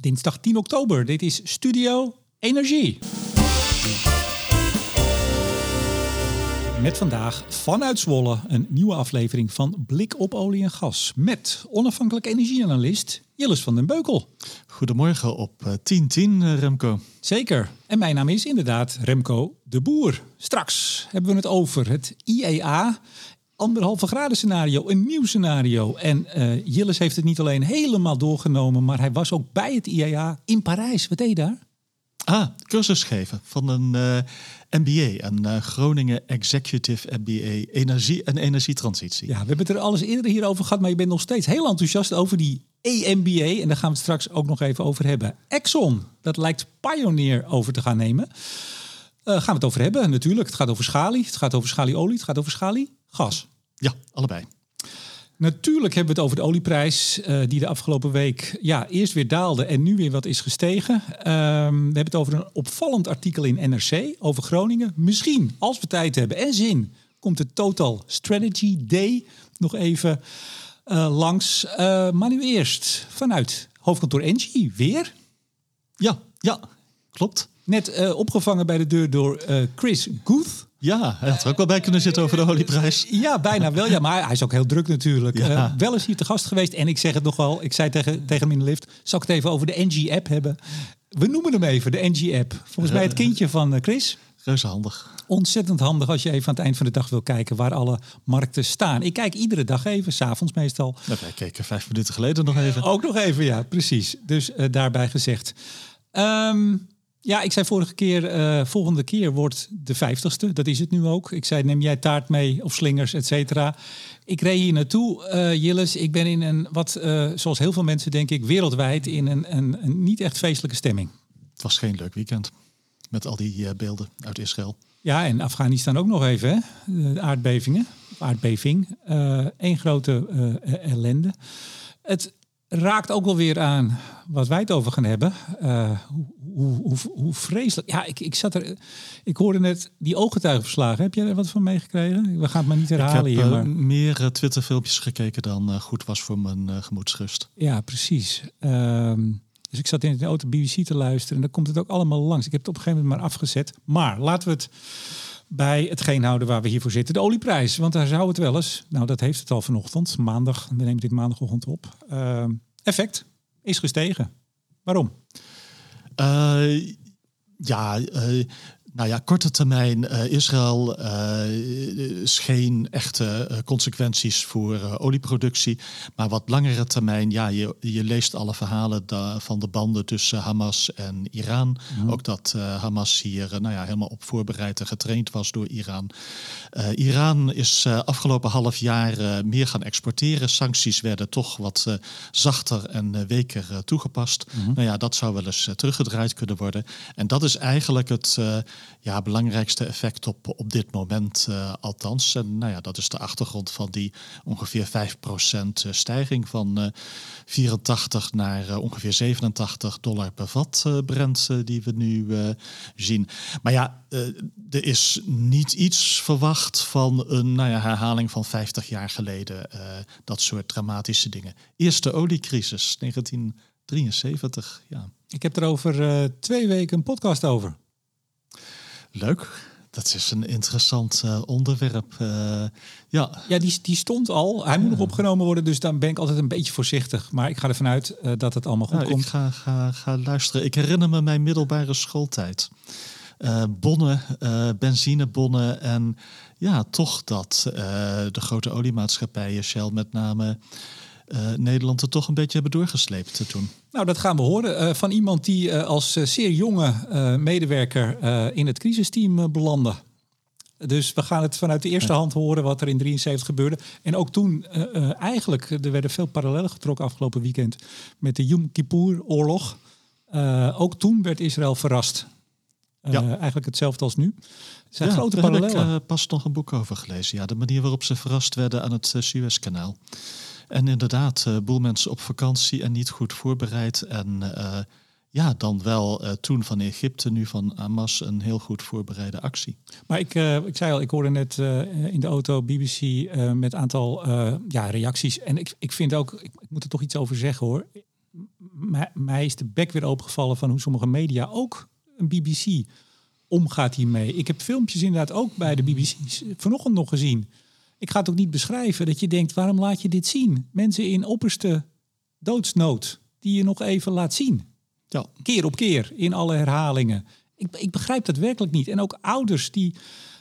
Dinsdag 10 oktober. Dit is Studio Energie. Met vandaag vanuit Zwolle een nieuwe aflevering van Blik op olie en gas. Met onafhankelijk energieanalist Jilles van den Beukel. Goedemorgen op 10.10 uh, Remco. Zeker. En mijn naam is inderdaad Remco de Boer. Straks hebben we het over het IEA anderhalve graden scenario, een nieuw scenario. En uh, Jillis heeft het niet alleen helemaal doorgenomen, maar hij was ook bij het IAA in Parijs. Wat deed je daar? Ah, cursus geven van een uh, MBA, een uh, Groningen Executive MBA Energie en Energietransitie. Ja, we hebben het er alles eerder hier over gehad, maar je bent nog steeds heel enthousiast over die EMBA. En daar gaan we het straks ook nog even over hebben. Exxon, dat lijkt Pioneer over te gaan nemen. gaan we het over hebben natuurlijk. Het gaat over schalie, het gaat over schalieolie, het gaat over schalie gas. Ja, allebei. Natuurlijk hebben we het over de olieprijs, uh, die de afgelopen week ja, eerst weer daalde en nu weer wat is gestegen. Uh, we hebben het over een opvallend artikel in NRC over Groningen. Misschien, als we tijd hebben en zin, komt de Total Strategy Day nog even uh, langs. maar nu eerst vanuit hoofdkantoor Engie, weer? Ja, ja, klopt. Net opgevangen bij de deur door Chris Guth. Ja, hij had er ook wel bij kunnen zitten over de olieprijs. Ja, bijna wel. Ja, maar hij is ook heel druk natuurlijk. Ja. Uh, wel eens hier te gast geweest. En ik zeg het nogal. Ik zei tegen, tegen hem in de lift. Zal ik het even over de NG-app hebben? We noemen hem even, de NG-app. Volgens mij het kindje van Chris. Reuze handig. Ontzettend handig als je even aan het eind van de dag wil kijken waar alle markten staan. Ik kijk iedere dag even, s'avonds meestal. Nou, wij keken vijf minuten geleden nog even. Ook nog even, ja, precies. Dus uh, daarbij gezegd. Um, ja, ik zei vorige keer, uh, volgende keer wordt de vijftigste. Dat is het nu ook. Ik zei, neem jij taart mee of slingers, et cetera. Ik reed hier naartoe, uh, Jilles. Ik ben in een, wat, uh, zoals heel veel mensen denk ik, wereldwijd in een, een, een, niet echt feestelijke stemming. Het was geen leuk weekend met al die beelden uit Israël. Ja, en Afghanistan ook nog even, hè? De aardbevingen, aardbeving. Eén grote ellende. Het raakt ook wel weer aan wat wij het over gaan hebben. Uh, hoe, hoe, hoe, vreselijk. Ja, ik, ik zat er. Ik hoorde net die ooggetuigenverslagen. Heb jij er wat van meegekregen? We gaan het maar niet herhalen ik heb, hier. Maar... Uh, meer uh, Twitter-filmpjes gekeken dan goed was voor mijn gemoedsrust. Ja, precies. Um, dus ik zat in de auto BBC te luisteren en dan komt het ook allemaal langs. Ik heb het op een gegeven moment maar afgezet. Maar laten we het bij hetgeen houden waar we hier voor zitten. De olieprijs. Want daar zou het wel eens. Nou, dat heeft het al vanochtend. Maandag. We nemen dit maandagochtend op. Uh, effect is gestegen. Waarom? Uh, ja, uh, nou ja, korte termijn, uh, Israël uh, is geen echte uh, consequenties voor olieproductie. Maar wat langere termijn, ja, je, je leest alle verhalen da, van de banden tussen Hamas en Iran. Mm. Ook dat Hamas hier nou ja, helemaal op voorbereid en getraind was door Iran. Iran is afgelopen half jaar meer gaan exporteren. Sancties werden toch wat zachter en weker toegepast. Mm. Nou ja, dat zou wel eens teruggedraaid kunnen worden. En dat is eigenlijk het ja, belangrijkste effect op, op dit moment uh, althans. En nou ja, dat is de achtergrond van die ongeveer 5% stijging van uh, 84 naar ongeveer 87 dollar per vat Brent die we nu zien. Maar ja, er is niet iets verwacht van een nou ja, herhaling van 50 jaar geleden. dat soort dramatische dingen. Eerste oliecrisis, 1973, ja. Ik heb er over twee weken een podcast over. Leuk. Dat is een interessant uh, onderwerp. Uh, ja, ja die, die stond al. Hij moet nog opgenomen worden, dus dan ben ik altijd een beetje voorzichtig. Maar ik ga ervan uit uh, dat het allemaal goed ja, komt. Ik ga, ga, ga luisteren. Ik herinner me mijn middelbare schooltijd. bonnen, benzinebonnen en ja, toch dat de grote oliemaatschappijen, Shell met name Nederland er toch een beetje hebben doorgesleept toen? Nou, dat gaan we horen uh, van iemand die als zeer jonge medewerker in het crisisteam belandde. Dus we gaan het vanuit de eerste hand horen wat er in 73 gebeurde. En ook toen, eigenlijk, er werden veel parallellen getrokken afgelopen weekend met de Yom Kippur-oorlog. ook toen werd Israël verrast. Ja. Eigenlijk hetzelfde als nu. Er zijn ja, grote daar parallellen. heb ik pas nog een boek over gelezen. Ja, de manier waarop ze verrast werden aan het Suezkanaal. En inderdaad, uh, boel mensen op vakantie en niet goed voorbereid. En uh, ja, dan wel uh, toen van Egypte, nu van Hamas, een heel goed voorbereide actie. Maar ik, ik zei al, ik hoorde net in de auto BBC met een aantal ja, reacties. En ik, ik vind ook, ik, moet er toch iets over zeggen hoor mij is de bek weer opengevallen van hoe sommige media, ook een BBC, omgaat hiermee. Ik heb filmpjes inderdaad ook bij de BBC vanochtend nog gezien. Ik ga het ook niet beschrijven dat je denkt, waarom laat je dit zien? Mensen in opperste doodsnood die je nog even laat zien. Ja. Keer op keer in alle herhalingen. Ik, ik begrijp dat werkelijk niet. En ook ouders die,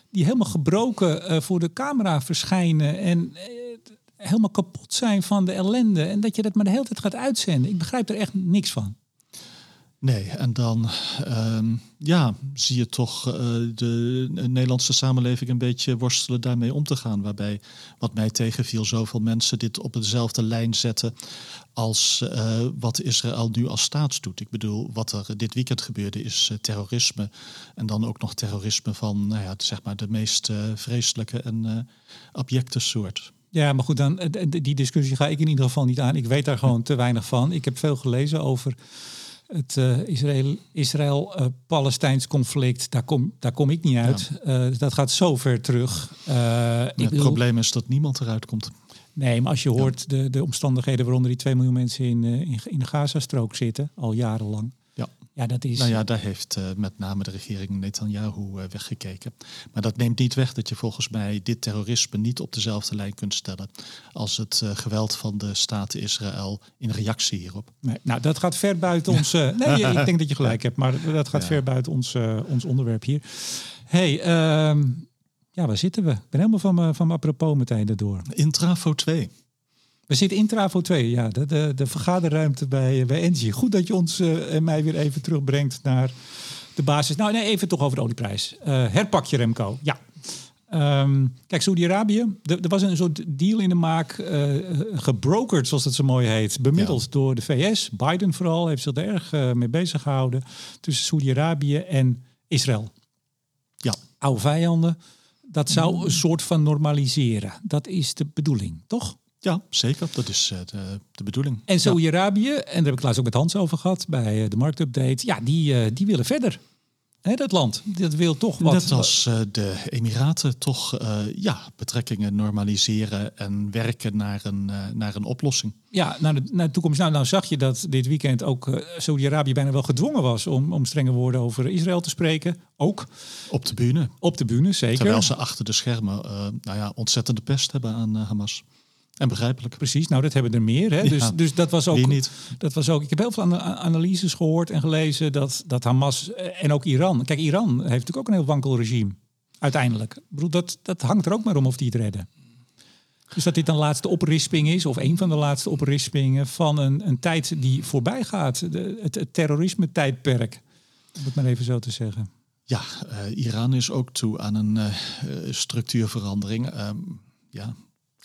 die helemaal gebroken uh, voor de camera verschijnen en uh, helemaal kapot zijn van de ellende. En dat je dat maar de hele tijd gaat uitzenden. Ik begrijp er echt niks van. Nee, en dan um, ja, zie je toch uh, de Nederlandse samenleving een beetje worstelen daarmee om te gaan. Waarbij, wat mij tegenviel, zoveel mensen dit op dezelfde lijn zetten als uh, wat Israël nu als staat doet. Ik bedoel, wat er dit weekend gebeurde is uh, terrorisme. En dan ook nog terrorisme van nou ja, zeg maar de meest vreselijke en abjecte soort. Ja, maar goed, dan, die discussie ga ik in ieder geval niet aan. Ik weet daar gewoon te weinig van. Ik heb veel gelezen over het uh, Israël-Palestijns Israël, conflict, daar kom, daar kom ik niet uit. Ja. Uh, dat gaat zo ver terug. Uh, het bedoel, probleem is dat niemand eruit komt. Nee, maar als je hoort ja. de, de omstandigheden waaronder die 2 miljoen mensen in, in, in de Gazastrook zitten, al jarenlang. Ja, dat is... Nou ja, daar heeft uh, met name de regering Netanyahu uh, weggekeken. Maar dat neemt niet weg dat je volgens mij dit terrorisme niet op dezelfde lijn kunt stellen als het uh, geweld van de staat Israël in reactie hierop. Nee, nou, dat gaat ver buiten ons. nee, ik denk dat je gelijk hebt, maar dat gaat ja. ver buiten ons, ons onderwerp hier. hey, ehm, ja, waar zitten we? Ik ben helemaal van mijn apropos meteen erdoor. Intrafo 2. We zitten in Travo 2, ja, de, de, de vergaderruimte bij, bij Engie. Goed dat je ons uh, en mij weer even terugbrengt naar de basis. Nou, nee, even toch over de olieprijs. Uh, herpak je Remco, ja. Um, kijk, Saudi-Arabië, er was een soort deal in de maak, uh, gebrokerd zoals het zo mooi heet, bemiddeld ja. door de VS. Biden vooral heeft zich er erg mee bezig gehouden tussen Saudi-Arabië en Israël. Ja. Oude vijanden. Dat zou een soort van normaliseren. Dat is de bedoeling, toch? Ja, zeker. Dat is uh, de, de, bedoeling. En Saudi-Arabië, ja. en daar heb ik laatst ook met Hans over gehad bij de marktupdate. Ja, die, uh, die willen verder. Hè, dat land, dat wil toch wat. Net als de Emiraten toch ja, betrekkingen normaliseren en werken naar een, naar een oplossing. Ja, naar de, naar de toekomst. Nou, nou zag je dat dit weekend ook Saudi-Arabië bijna wel gedwongen was om, om strenge woorden over Israël te spreken. Ook. Op de bühne. Op de bühne, zeker. Terwijl ze achter de schermen nou ja, ontzettende pest hebben aan Hamas. En begrijpelijk. Precies, nou dat hebben er meer. Hè? Ja, dus, dus dat was ook. niet? Dat was ook. Ik heb heel veel analyses gehoord en gelezen dat, dat Hamas en ook Iran. Kijk, Iran heeft natuurlijk ook een heel wankel regime. Uiteindelijk. Ik bedoel, dat, dat hangt er ook maar om of die het redden. Dus dat dit een laatste oprisping is, of een van de laatste oprispingen van een, een tijd die voorbij gaat. De, het, het terrorisme-tijdperk. Om het maar even zo te zeggen. Ja, uh, Iran is ook toe aan een uh, structuurverandering. Uh, ja,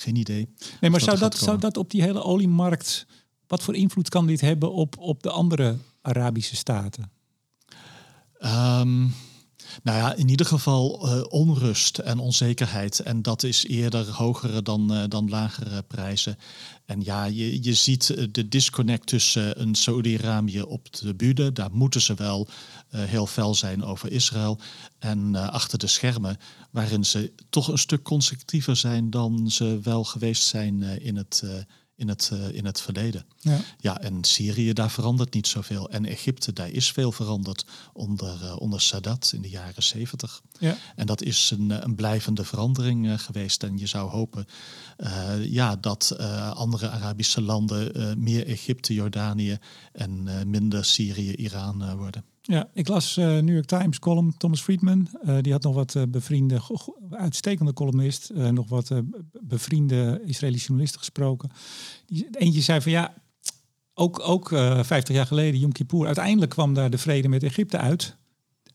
geen idee. Nee, maar zou dat, zou dat op die hele oliemarkt, wat voor invloed kan dit hebben op, op de andere Arabische staten? Um, nou ja, in ieder geval uh, onrust en onzekerheid. En dat is eerder hogere dan, uh, dan lagere prijzen. En ja, je, je ziet de disconnect tussen een Saudi-Arabië op de bühne. Daar moeten ze wel heel fel zijn over Israël. En achter de schermen, waarin ze toch een stuk constructiever zijn dan ze wel geweest zijn in het in het, uh, in het verleden. Ja. ja, en Syrië, daar verandert niet zoveel. En Egypte, daar is veel veranderd onder, uh, onder Sadat in de jaren zeventig. Ja. En dat is een, een blijvende verandering uh, geweest. En je zou hopen ja, dat andere Arabische landen meer Egypte, Jordanië en minder Syrië, Iran worden. Ja, ik las uh, New York Times column Thomas Friedman. Uh, die had nog wat uh, bevriende, uitstekende columnist, nog wat bevriende Israëlische journalisten gesproken. Die, eentje zei van ja, ook, ook 50 jaar geleden, Yom Kippur, uiteindelijk kwam daar de vrede met Egypte uit.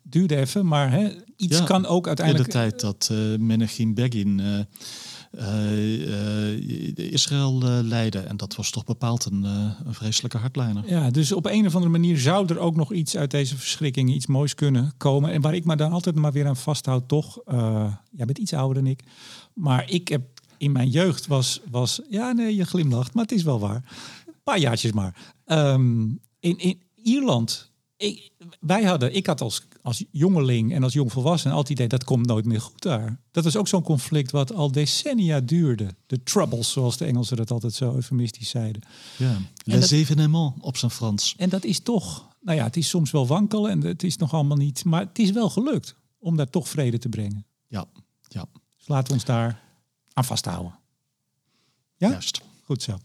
Duurde even, maar hè, iets ja, kan ook uiteindelijk... In de tijd dat Menachem Begin Israël uh, leiden. En dat was toch bepaald een, een, vreselijke hardlijner. Ja, dus op een of andere manier zou er ook nog iets uit deze verschrikking, iets moois kunnen komen. En waar ik me dan altijd maar weer aan vasthoud, toch, jij bent iets ouder dan ik. Maar ik heb in mijn jeugd was, was ja nee, je glimlacht, maar het is wel waar. Een paar jaartjes maar. Um, in, in Ierland ik, wij hadden, ik had als, als jongeling en als jongvolwassene altijd het idee dat komt nooit meer goed daar. Dat was ook zo'n conflict wat al decennia duurde. De troubles, zoals de Engelsen dat altijd zo eufemistisch zeiden. Ja, les événements op zijn Frans. En dat is toch, nou ja, het is soms wel wankel en het is nog allemaal niet, maar het is wel gelukt om daar toch vrede te brengen. Ja, ja. Dus laten we ons daar aan vasthouden. Ja? Juist. Goed zo.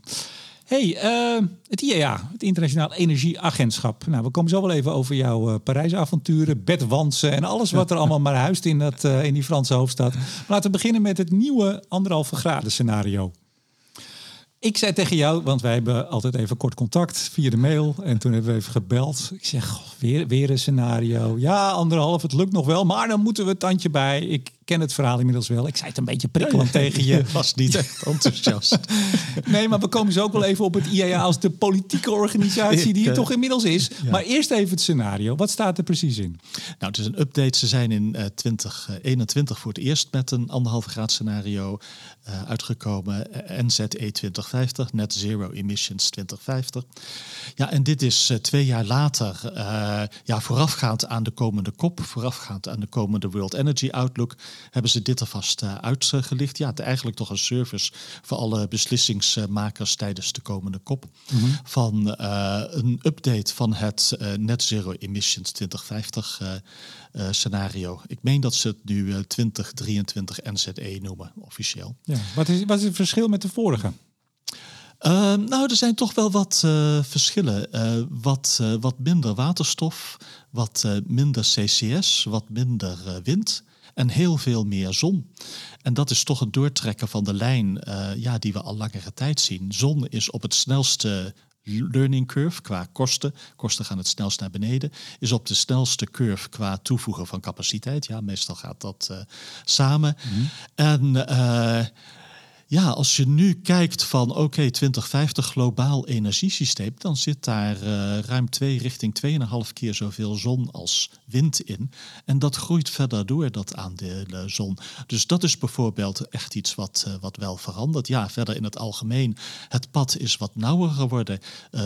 Hey, uh, het IEA, het Internationaal Energieagentschap. Nou, we komen zo wel even over jouw uh, Parijsavonturen, bedwansen en alles wat er allemaal maar huist in, dat, uh, in die Franse hoofdstad. Maar laten we beginnen met het nieuwe anderhalve graden scenario. Ik zei tegen jou, want wij hebben altijd even kort contact via de mail. En toen hebben we even gebeld. Ik zeg, weer, weer een scenario. Ja, anderhalf, het lukt nog wel. Maar dan moeten we het tandje bij. Ik ken het verhaal inmiddels wel. Ik zei het een beetje prikkelend tegen je. was niet echt enthousiast. nee, maar we komen zo ook wel even op het IAA als de politieke organisatie die het toch inmiddels is. Ja. Maar eerst even het scenario. Wat staat er precies in? Nou, het is een update. Ze zijn in uh, 2021 voor het eerst met een anderhalve graad scenario uh, uitgekomen. NZE 2050, Net Zero Emissions 2050. Ja, en dit is twee jaar later, ja, voorafgaand aan de komende COP, voorafgaand aan de komende World Energy Outlook, hebben ze dit alvast uh, uitgelicht. Ja, het eigenlijk toch een service voor alle beslissingsmakers tijdens de komende COP. Mm -hmm. Van een update van het Net Zero Emissions 2050 scenario. Ik meen dat ze het nu 2023 NZE noemen, officieel. Ja. Wat, is, wat is het verschil met de vorige? Uh, nou, er zijn toch wel wat uh, verschillen. Uh, wat, wat minder waterstof, wat minder CCS, wat minder wind en heel veel meer zon. En dat is toch het doortrekken van de lijn ja, die we al langere tijd zien. Zon is op het snelste learning curve qua kosten. Kosten gaan het snelst naar beneden. Is op de snelste curve qua toevoegen van capaciteit. Ja, meestal gaat dat samen. Mm -hmm. En ja, als je nu kijkt van oké, okay, 2050 globaal energiesysteem, dan zit daar uh, ruim 2 richting 2,5 keer zoveel zon als wind in. En dat groeit verder door, dat aandeel zon. Dus dat is bijvoorbeeld echt iets wat, uh, wat wel verandert. Ja, verder in het algemeen, het pad is wat nauwer geworden.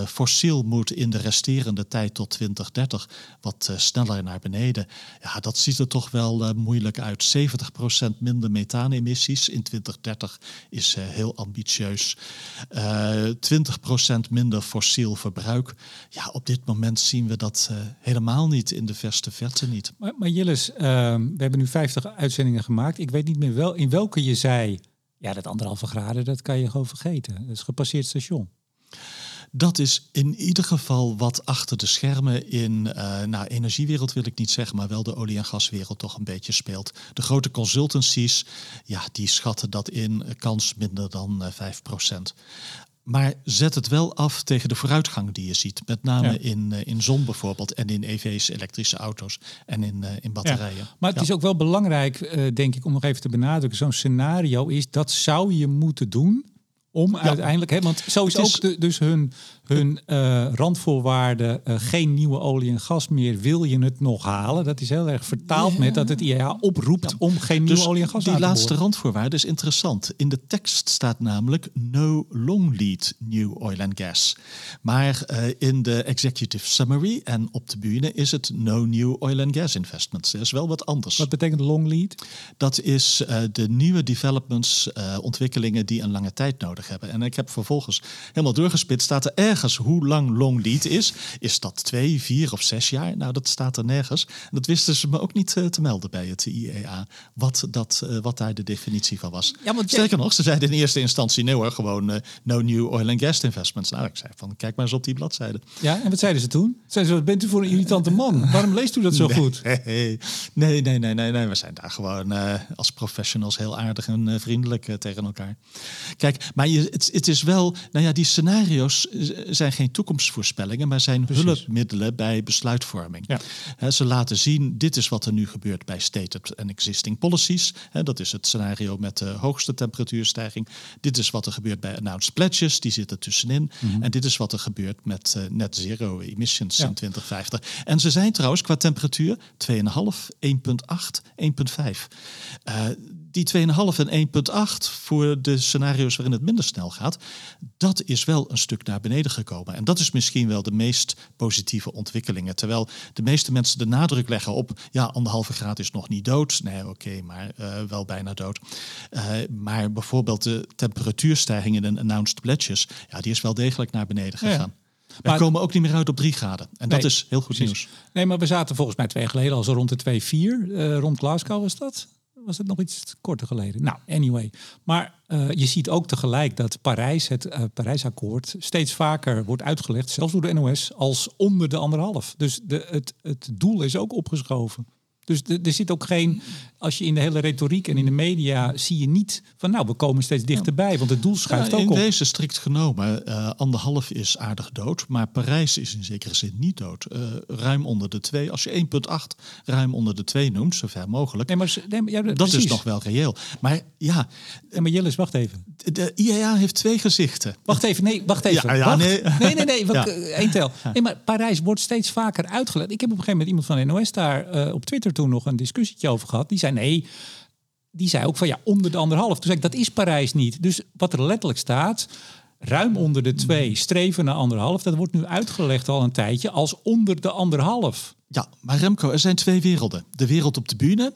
fossiel moet in de resterende tijd tot 2030 wat sneller naar beneden. Ja, dat ziet er toch wel moeilijk uit. 70% minder methaanemissies in 2030 is uh, heel ambitieus. Uh, 20% minder fossiel verbruik. Ja, op dit moment zien we dat uh, helemaal niet in de verste verte niet. Maar, maar Jillis, uh, we hebben nu 50 uitzendingen gemaakt. Ik weet niet meer wel in welke je zei, ja, dat anderhalve graden, dat kan je gewoon vergeten. Dat is gepasseerd station. Dat is in ieder geval wat achter de schermen in uh, nou, energiewereld wil ik niet zeggen, maar wel de olie- en gaswereld toch een beetje speelt. De grote consultancies, ja, die schatten dat in kans minder dan uh, 5%. Maar zet het wel af tegen de vooruitgang die je ziet. Met name ja. in, uh, in zon bijvoorbeeld en in EV's, elektrische auto's en in, uh, in batterijen. Ja. Maar het ja. is ook wel belangrijk, uh, denk ik, om nog even te benadrukken. Zo'n scenario is, dat zou je moeten doen om uiteindelijk, hè, want zo is, ook de, dus hun, hun uh, randvoorwaarden, uh, geen nieuwe olie en gas meer, wil je het nog halen? Dat is heel erg vertaald ja. met dat het IEA oproept ja. om geen nieuwe dus olie en gas die aan te laatste randvoorwaarde is interessant. In de tekst staat namelijk no long lead new oil and gas. Maar uh, in de executive summary en op de bühne is het no new oil and gas investments. Dat is wel wat anders. Wat betekent long lead? Dat is de nieuwe developments, ontwikkelingen die een lange tijd nodig hebben. En ik heb vervolgens helemaal doorgespit. Staat er hoe lang long lead is? Is dat twee, vier of zes jaar? Nou, dat staat er nergens. Dat wisten ze me ook niet uh, te melden bij het IEA. Wat, dat, uh, wat daar de definitie van was. Ja, want Sterker nog, ze zeiden in eerste instantie nee hoor, gewoon uh, no new oil and gas investments. Nou, ik zei van kijk maar eens op die bladzijde. Ja, en wat zeiden ze toen? Zeiden ze, wat bent u voor een irritante man? Waarom leest u dat zo nee, goed? Nee, nee, nee, nee, nee, nee. We zijn daar gewoon als professionals heel aardig en vriendelijk tegen elkaar. Kijk, maar je, het, het, is wel, nou ja, die scenario's zijn geen toekomstvoorspellingen, maar zijn Precies. hulpmiddelen bij besluitvorming. Ja. He, ze laten zien, dit is wat er nu gebeurt bij stated and existing policies. He, dat is het scenario met de hoogste temperatuurstijging. Dit is wat er gebeurt bij announced pledges, die zitten tussenin. Mm-hmm. En dit is wat er gebeurt met uh, net zero emissions ja. in 2050. En ze zijn trouwens qua temperatuur 2,5, 1,8, 1,5. Uh, die 2,5 en 1,8 voor de scenario's waarin het minder snel gaat, dat is wel een stuk naar beneden gekomen. En dat is misschien wel de meest positieve ontwikkelingen. Terwijl de meeste mensen de nadruk leggen op, ja, anderhalve graad is nog niet dood. Nee, oké, maar uh, wel bijna dood. Uh, maar bijvoorbeeld de temperatuurstijging in announced pledges, ja, die is wel degelijk naar beneden gegaan. Ja. We komen ook niet meer uit op drie graden. En dat is heel goed nieuws. Nee, maar we zaten volgens mij twee jaar geleden al zo rond de 2,4. Uh, rond Glasgow was dat was het nog iets korter geleden. Nou, anyway. Maar uh, je ziet ook tegelijk dat Parijs, het uh, Parijsakkoord, steeds vaker wordt uitgelegd, zelfs door de NOS, als onder de anderhalf. Dus de, het, het doel is ook opgeschoven. Dus er zit ook geen, als je in de hele retoriek en in de media zie je niet van nou, we komen steeds dichterbij, want het doel schuift ja, ook op. In deze strikt genomen, uh, anderhalf is aardig dood, maar Parijs is in zekere zin niet dood. Uh, ruim onder de twee. Als je 1,8 ruim onder de twee noemt, zover mogelijk, nee, maar, nee, maar ja, dat precies. is nog wel reëel. Maar ja, nee, maar Jillis, wacht even. De, IAA heeft twee gezichten. Wacht even, nee, wacht even. Ja, ja, wacht. nee. nee, nee, nee, één tel. Nee, maar Parijs wordt steeds vaker uitgelegd. Ik heb op een gegeven moment iemand van NOS daar uh, op Twitter toen nog een discussie over gehad. Die nee. Die zei ook van ja, onder de anderhalf. Toen zei ik, dat is Parijs niet. Dus wat er letterlijk staat, ruim onder de twee, streven naar anderhalf. Dat wordt nu uitgelegd al een tijdje als onder de anderhalf. Ja, maar Remco, er zijn twee werelden. De wereld op de bühne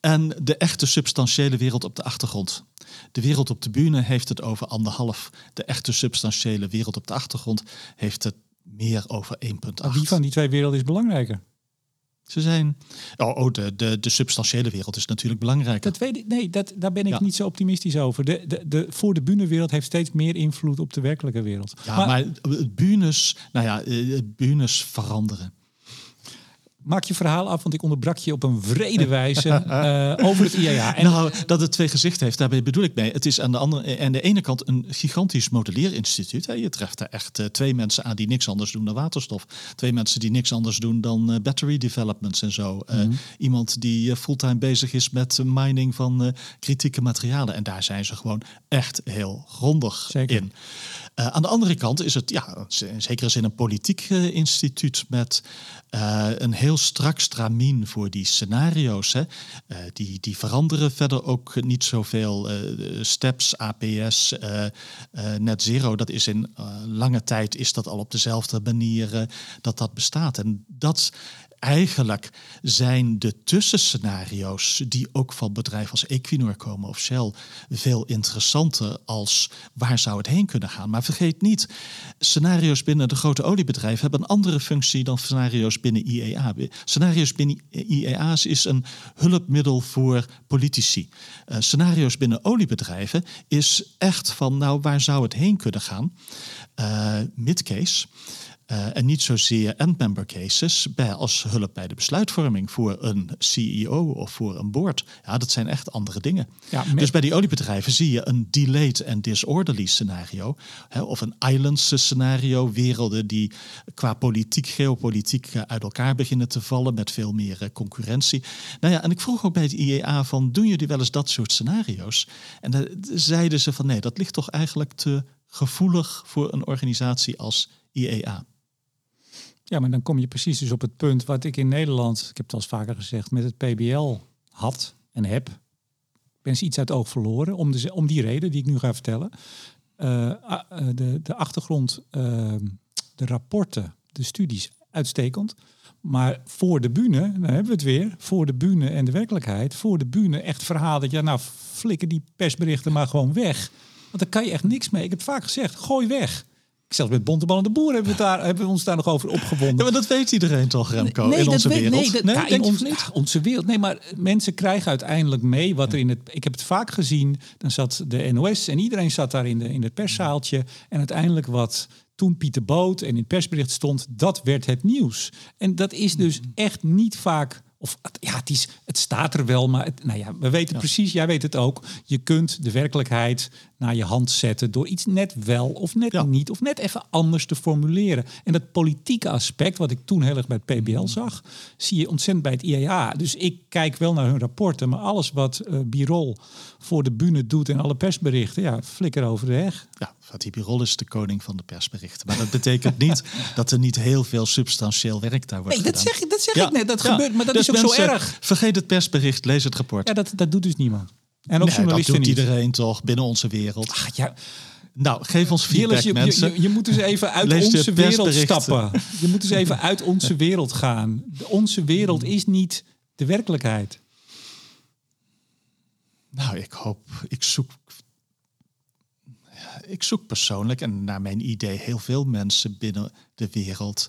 en de echte substantiële wereld op de achtergrond. De wereld op de bühne heeft het over anderhalf. De echte substantiële wereld op de achtergrond heeft het meer over 1,8. Wie van die twee werelden is belangrijker? Ze zijn. Oh, oh de, de, de substantiële wereld is natuurlijk belangrijker. Dat weet ik. Nee, dat, daar ben ik ja. niet zo optimistisch over. De, de, de voor de bühnewereld heeft steeds meer invloed op de werkelijke wereld. Ja, maar, maar bühnes, nou ja, bühnes veranderen. Maak je verhaal af, want ik onderbrak je op een vrede wijze uh, over het IAA. En nou, dat het twee gezichten heeft, daarbij bedoel ik mee. Het is aan de, andere, aan de ene kant een gigantisch modelleerinstituut. Hè. Je treft er echt uh, twee mensen aan die niks anders doen dan waterstof. Twee mensen die niks anders doen dan uh, battery developments en zo. Mm -hmm. Iemand die fulltime bezig is met mining van kritieke materialen. En daar zijn ze gewoon echt heel grondig Zeker. in. Uh, aan de andere kant is het ja, in zekere zin een politiek uh, instituut met uh, een heel strak stramien voor die scenario's. Hè. die, die veranderen verder ook niet zoveel. steps, APS, net zero, dat is in lange tijd is dat al op dezelfde manier dat dat bestaat. En dat eigenlijk zijn de tussenscenario's die ook van bedrijven als Equinor komen of Shell veel interessanter als waar zou het heen kunnen gaan. Maar vergeet niet, scenario's binnen de grote oliebedrijven hebben een andere functie dan scenario's binnen IEA. Scenario's binnen IEA's is een hulpmiddel voor politici. Uh, scenario's binnen oliebedrijven is echt van nou waar zou het heen kunnen gaan? Uh, midcase. Uh, en niet zozeer end-member cases bij, als hulp bij de besluitvorming voor een CEO of voor een board. Ja, dat zijn echt andere dingen. Ja, met... Dus bij die oliebedrijven zie je een delayed and disorderly scenario. Hè, of een islands scenario. Werelden die qua politiek, geopolitiek uh, uit elkaar beginnen te vallen met veel meer uh, concurrentie. Nou ja, en ik vroeg ook bij het IEA van, doen jullie wel eens dat soort scenario's? En dan zeiden ze van nee, dat ligt toch eigenlijk te gevoelig voor een organisatie als IEA. Ja, maar dan kom je precies dus op het punt wat ik in Nederland, ik heb het al eens vaker gezegd, met het PBL had en heb. Ben ze iets uit het oog verloren, om, de, om die reden die ik nu ga vertellen. Uh, de, de achtergrond, uh, de rapporten, de studies, uitstekend. Maar voor de bühne, dan hebben we het weer, voor de bühne en de werkelijkheid, voor de bühne echt verhaal dat ja, nou flikken die persberichten maar gewoon weg. Want daar kan je echt niks mee. Ik heb vaak gezegd, gooi weg. Zelfs met Bontebal en de Boer hebben we, daar, hebben we ons daar nog over opgewonden. Ja, maar dat weet iedereen toch, Remco, nee, in onze weet, wereld? Nee, dat, nee ja, in ons, ja, onze wereld. Nee, maar mensen krijgen uiteindelijk mee wat er in het... Ik heb het vaak gezien, dan zat de NOS en iedereen zat daar in, de, in het perszaaltje. En uiteindelijk wat toen Pieter Boot en in het persbericht stond, dat werd het nieuws. En dat is dus echt niet vaak... Of ja, het, is, het staat er wel, maar het, nou ja, we weten Ja. precies, jij weet het ook. Je kunt de werkelijkheid naar je hand zetten door iets net wel of net Ja. niet of net even anders te formuleren. En dat politieke aspect, wat ik toen heel erg bij het PBL zag, zie je ontzettend bij het IAA. Dus ik kijk wel naar hun rapporten, maar alles wat eh Birol voor de bühne doet en alle persberichten, ja, flikker over de heg. Ja, Birol is de koning van de persberichten. Maar dat betekent niet dat er niet heel veel substantieel werk daar wordt Nee, dat zeg, ik- dat zeg Ja, ik net. Dat ja. gebeurt, maar dat Dus is ook zo erg. Vergeet het persbericht, lees het rapport. Ja, dat, dat doet dus niemand. En ook Nee, dat journalisten doet niet. iedereen toch binnen onze wereld. Ah, ja, Nou, geef ons feedback, je, mensen. je, je, je moet dus even uit Lees onze wereld stappen. Je moet dus even uit onze wereld gaan. De- onze wereld is niet de werkelijkheid. Nou, ik hoop, ik zoek, ik zoek persoonlijk en naar mijn idee heel veel mensen binnen de wereld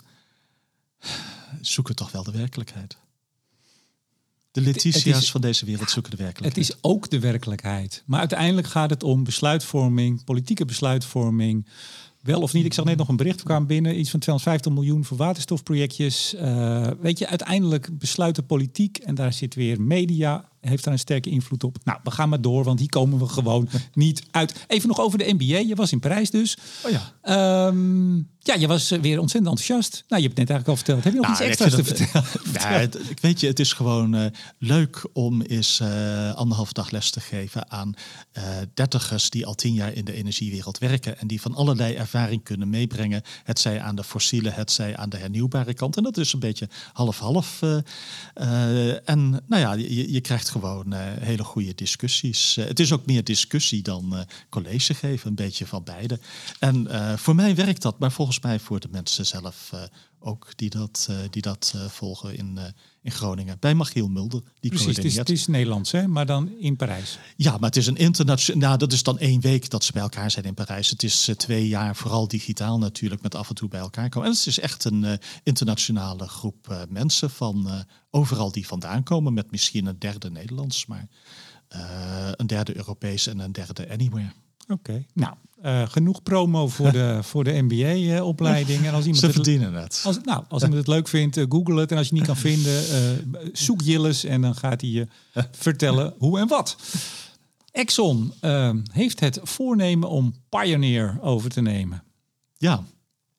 zoeken toch wel de werkelijkheid. De Letitia's het is- van deze wereld zoeken de Het werkelijkheid. is ook de werkelijkheid. Maar uiteindelijk gaat het om besluitvorming, politieke besluitvorming. Wel of niet. Ik zag net nog een bericht kwam binnen. Iets van 250 miljoen voor waterstofprojectjes. Eh, weet je, uiteindelijk besluit de politiek. En daar zit weer media. Heeft daar een sterke invloed op. Nou, we gaan maar door. Want hier komen we gewoon niet uit. Even nog over de NBA. Je was in Parijs dus. Oh ja. Ehm, ja, je was eh, weer ontzettend enthousiast. Nou, je hebt het net eigenlijk al verteld. Heb je nog Nou, iets extra's te vertellen? het- Ja, het- ik weet je, het is gewoon eh, leuk om eens eh anderhalf dag les te geven aan eh dertigers die al tien jaar in de energiewereld werken en die van allerlei ervaring kunnen meebrengen. Het zij aan de fossiele, het zij aan de hernieuwbare kant. En dat is een beetje half-half. eh, eh, en nou ja, je, je krijgt gewoon eh, hele goede discussies. Eh, het is ook meer discussie dan eh, college geven, een beetje van beide. En voor mij werkt dat, maar volgens mij voor de mensen zelf ook die dat, eh, die dat eh, volgen in, eh, in Groningen. Bij Magiel Mulder, die Precies, het is, het is Nederlands, hè? maar dan in Parijs. Ja, maar het is een internationaal. Nou, dat is dan één week dat ze bij elkaar zijn in Parijs. Het is twee jaar, vooral digitaal natuurlijk, met af en toe bij elkaar komen. En het is echt een internationale groep mensen van overal die vandaan komen, met misschien een derde Nederlands, maar een derde Europees en een derde Anywhere. Oké. Nou, eh, genoeg promo voor de, voor de MBA-opleiding. en als iemand Ze het, verdienen het. als, nou, als iemand het leuk vindt, eh, google het. En als je het niet kan vinden, eh, zoek Jilles en dan gaat hij je vertellen hoe en wat. Exxon eh, heeft het voornemen om Pioneer over te nemen. Ja,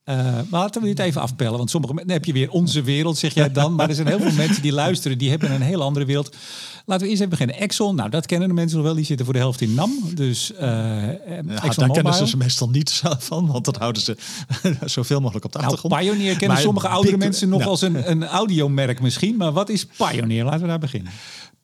Eh, maar laten we dit even afpellen. Want sommige mensen heb je weer onze wereld, zeg jij dan. Maar er zijn heel veel mensen die luisteren, die hebben een hele andere wereld. Laten we eerst even beginnen. Exxon, nou dat kennen de mensen nog wel. Die zitten voor de helft in NAM. Dus eh ja daar kennen ze ze meestal niet van, want dat houden ze zoveel mogelijk op de Nou, achtergrond. Pioneer kennen Maar sommige oudere mensen nog nou. als een, een audiomerk misschien. Maar wat is Pioneer? Laten we daar beginnen.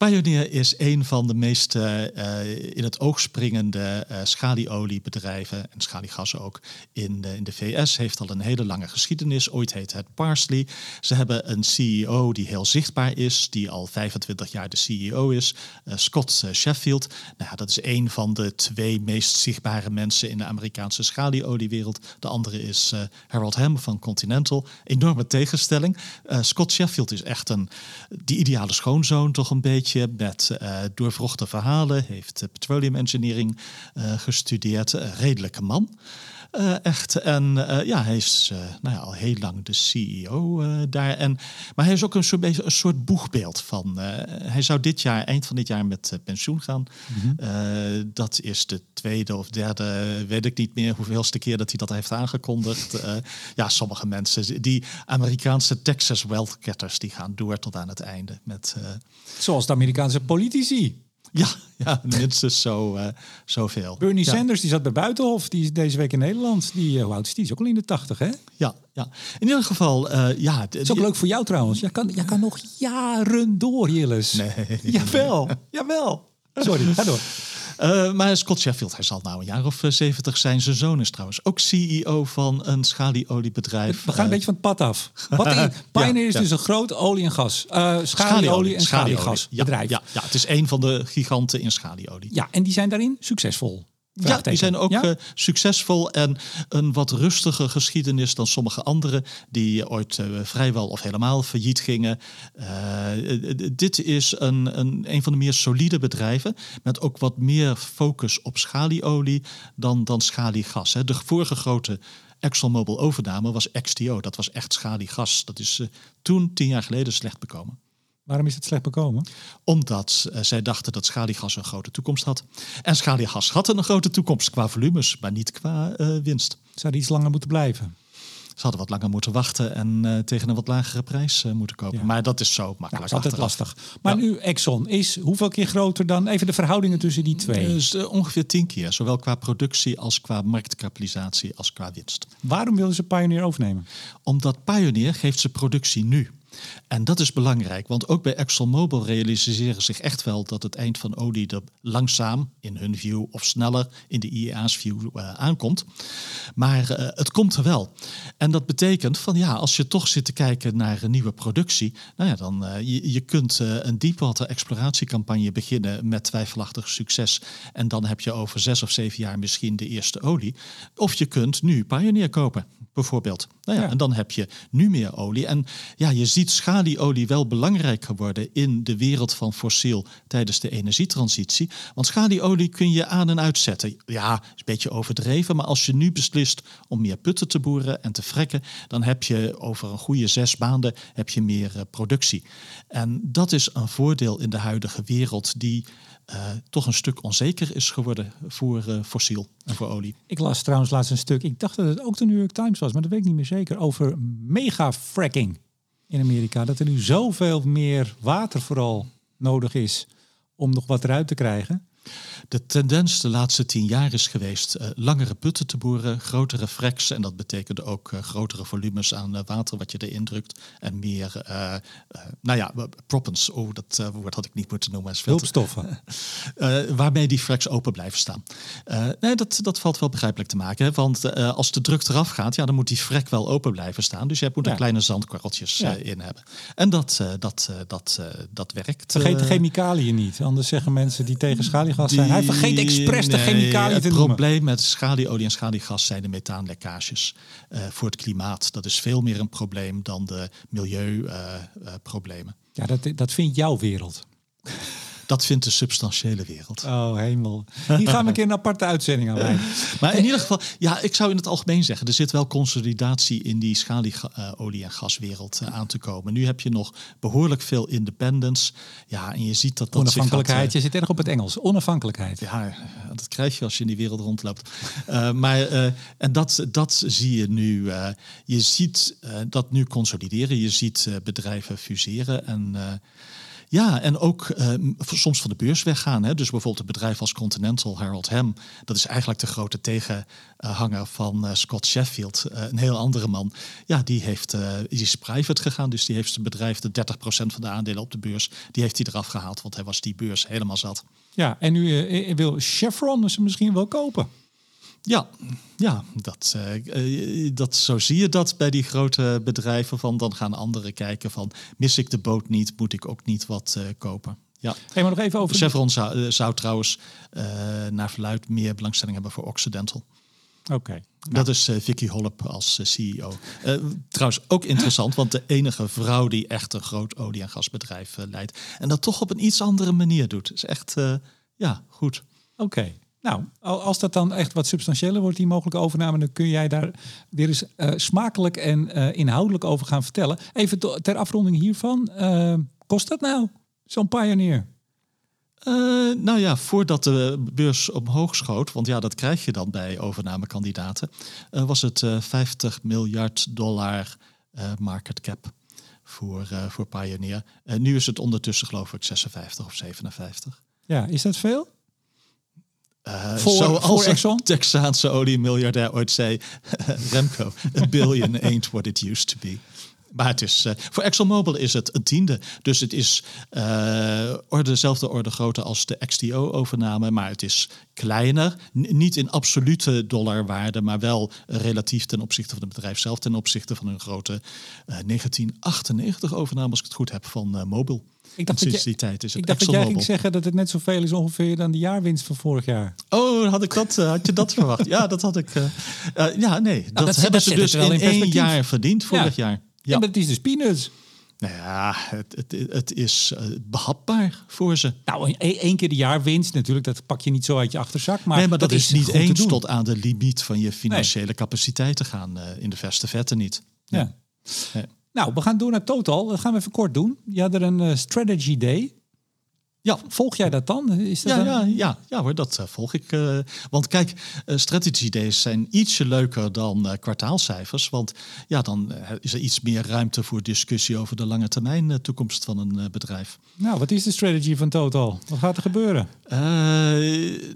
Pioneer is een van de meest eh, eh, in het oog springende eh schalieoliebedrijven en schaliegassen ook in de, in de VS. Heeft al een hele lange geschiedenis. Ooit heette het Parsley. Ze hebben een CEO die heel zichtbaar is, die al 25 jaar de CEO is, Scott Sheffield. Nou, dat is een van de twee meest zichtbare mensen in de Amerikaanse schalieoliewereld. De andere is Harold Ham van Continental. Enorme tegenstelling. Scott Sheffield is echt een, die ideale schoonzoon toch een beetje met eh doorvrochte verhalen. Heeft petroleum engineering eh, gestudeerd. Redelijke man. Eh, echt. En eh, ja, hij is eh, nou ja, al heel lang de CEO daar. En, maar hij is ook een soort, een soort boegbeeld van. hij zou dit jaar, eind van dit jaar, met pensioen gaan. Eh, dat is de tweede of derde, weet ik niet meer hoeveelste keer dat hij dat heeft aangekondigd. Ja, sommige mensen, die Amerikaanse Texas wealth getters, die gaan door tot aan het einde. Met, Zoals de Amerikaanse politici. ja, ja, minstens zo, eh, zoveel. Bernie ja. Sanders die zat bij Buitenhof. Die is deze week in Nederland. Die, hoe oud is die? Is ook al in de tachtig, hè? Ja, ja. In ieder geval, eh, ja. Dat is ook leuk voor jou trouwens. Jij kan, jij kan nog jaren door, Jilles. Nee. Jawel, jawel. Sorry, ga door. Eh, maar Scott Sheffield, hij zal nou een jaar of eh, 70 zijn. Zijn zoon is trouwens ook CEO van een schalieoliebedrijf. We gaan een Eh, beetje van het pad af. Pioneer is dus een groot olie- en gas. eh schalieolie en schaliegasbedrijf. Ja, ja, ja, het is een van de giganten in schalieolie. Ja, en die zijn daarin succesvol. Ja, die zijn ook Ja? eh, succesvol en een wat rustiger geschiedenis dan sommige anderen die ooit eh, vrijwel of helemaal failliet gingen. Eh, eh, eh, dit is een, een, een van de meer solide bedrijven met ook wat meer focus op schalieolie dan, dan schaliegas. Hè. De vorige grote ExxonMobil overname was XTO. Dat was echt schaliegas. Dat is eh, toen, tien jaar geleden, slecht bekomen Waarom is het slecht bekomen? omdat eh, zij dachten dat schaliegas een grote toekomst had. En schaliegas had een grote toekomst qua volumes, maar niet qua eh, winst. Zou die iets langer moeten blijven? Ze hadden wat langer moeten wachten en eh, tegen een wat lagere prijs moeten kopen. Ja. Maar dat is zo makkelijk. dat is altijd achteraf. lastig. Maar Ja. nu Exxon is hoeveel keer groter dan even de verhoudingen tussen die twee? Dus ongeveer tien keer, zowel qua productie als qua marktkapitalisatie als qua winst. Waarom wilden ze Pioneer overnemen? Omdat Pioneer geeft ze productie nu. En dat is belangrijk, want ook bij ExxonMobil realiseren zich echt wel dat het eind van olie er langzaam, in hun view, of sneller in de IEA's view uh, aankomt. Maar uh, het komt er wel. En dat betekent van ja, als je toch zit te kijken naar een nieuwe productie, nou ja, dan uh, je, je kunt een deepwater exploratiecampagne beginnen met twijfelachtig succes. En dan heb je over zes of zeven jaar misschien de eerste olie. Of je kunt nu Pioneer kopen, bijvoorbeeld. Nou ja, ja. en dan heb je nu meer olie. En ja, je ziet schalieolie wel belangrijk geworden in de wereld van fossiel tijdens de energietransitie. Want schalieolie kun je aan en uitzetten. Ja, is een beetje overdreven, maar als je nu beslist om meer putten te boeren en te frekken, dan heb je over een goede zes maanden heb je meer uh, productie. En dat is een voordeel in de huidige wereld die uh, toch een stuk onzeker is geworden voor uh, fossiel en voor olie. Ik las trouwens laatst een stuk, ik dacht dat het ook de New York Times was, maar dat weet ik niet meer zeker, over mega-fracking in Amerika. Dat er nu zoveel meer water vooral nodig is om nog wat eruit te krijgen. De tendens de laatste tien jaar is geweest uh, langere putten te boeren, grotere fracks. En dat betekent ook uh, grotere volumes aan uh, water wat je erin drukt. En meer, nou ja, proppants. Oh, dat woord had ik niet moeten noemen. Hulpstoffen. waarmee die fracks open blijven staan. nee, dat, dat valt wel begrijpelijk te maken. Hè? Want als de druk eraf gaat, ja, dan moet die frek wel open blijven staan. Dus je moet er kleine zandkorreltjes ja. in hebben. En dat, dat, dat, dat werkt. Vergeet de chemicaliën niet. Anders zeggen mensen die tegen schaliegas zijn hij vergeet expres de chemicaliën te Het noemen. probleem met schalieolie en schaliegas zijn de methaanlekkages uh, voor het klimaat. Dat is veel meer een probleem dan de milieuproblemen. Uh, uh, ja, dat, dat vindt jouw wereld. Dat vindt de substantiële wereld. Oh, hemel. Hier gaan we een keer een aparte uitzending aan wijden. maar in ieder geval, ja, ik zou in het algemeen zeggen, er zit wel consolidatie in die schalieolie- en gaswereld uh, aan te komen. Nu heb je nog behoorlijk veel independence. Ja, en je ziet dat dat Onafhankelijkheid, gaat, uh, je zit erg op het Engels. Onafhankelijkheid. Ja, dat krijg je als je in die wereld rondloopt. uh, maar, en dat, dat zie je nu. je ziet dat nu consolideren. Je ziet bedrijven fuseren en... Ja, en ook uh, soms van de beurs weggaan. Dus bijvoorbeeld een bedrijf als Continental, Harold Ham. Dat is eigenlijk de grote tegenhanger van uh, Scott Sheffield. Uh, een heel andere man. Ja, die, heeft, die is private gegaan. Dus die heeft zijn bedrijf de 30% van de aandelen op de beurs. Die heeft hij eraf gehaald, want hij was die beurs helemaal zat. Ja, en nu wil Chevron ze misschien wel kopen. Ja, ja dat, uh, dat, zo zie je dat bij die grote bedrijven. Van dan gaan anderen kijken van mis ik de boot niet, moet ik ook niet wat uh, kopen. Ja. Hey, maar nog even over. Chevron zou, zou trouwens naar verluid meer belangstelling hebben voor Occidental. Oké. Okay. Dat is Vicky Hollop als CEO. trouwens ook interessant, want de enige vrouw die echt een groot olie- en gasbedrijf leidt. En dat toch op een iets andere manier doet. Is echt, ja, goed. Oké. Okay. Nou, als dat dan echt wat substantiëler wordt, die mogelijke overname, dan kun jij daar weer eens uh, smakelijk en uh, inhoudelijk over gaan vertellen. Even ter afronding hiervan, uh, kost dat nou, zo'n Pioneer? Nou ja, voordat de beurs omhoog schoot, want ja, dat krijg je dan bij overnamekandidaten, was het uh, 50 miljard dollar market cap voor, voor Pioneer. nu is het ondertussen geloof ik 56 of 57. Ja, is dat veel? Uh, voor, zoals voor Exxon? Texaanse oliemiljardair ooit zei, Remco, a billion ain't what it used to be. Maar het is, uh, voor ExxonMobil is het een tiende. Dus het is uh, orde, dezelfde orde grootte als de XTO-overname. Maar het is kleiner. N niet in absolute dollarwaarde, maar wel relatief ten opzichte van het bedrijf zelf. Ten opzichte van een grote uh, 1998-overname, als ik het goed heb, van Mobil. Ik dacht, sinds je, die tijd is het ik dacht dat jij ging zeggen dat het net zoveel is ongeveer dan de jaarwinst van vorig jaar. Oh, had, ik dat, uh, had je dat verwacht? Ja, dat had ik. Uh, uh, ja, nee. Nou, dat, dat, hebben dat ze dus in, in één jaar verdiend vorig ja. jaar. Ja, maar het is dus peanuts. Nou ja, het, het, het is behapbaar voor ze. Nou, één keer de jaarwinst natuurlijk, dat pak je niet zo uit je achterzak. Maar nee, maar dat, dat is niet eens tot aan de limiet van je financiële nee. capaciteit te gaan. in de verste vette niet. Ja. ja. Nee. Nou, we gaan door naar Total. Dat gaan we even kort doen. Je had er een uh, strategy day. Ja. Volg jij dat dan? Is dat ja, ja, ja, ja hoor, dat uh, volg ik. Uh, want kijk, uh, strategy days zijn ietsje leuker dan kwartaalcijfers. Want ja, dan is er iets meer ruimte voor discussie over de lange termijn toekomst van een bedrijf. Nou, wat is de strategy van Total? Wat gaat er gebeuren?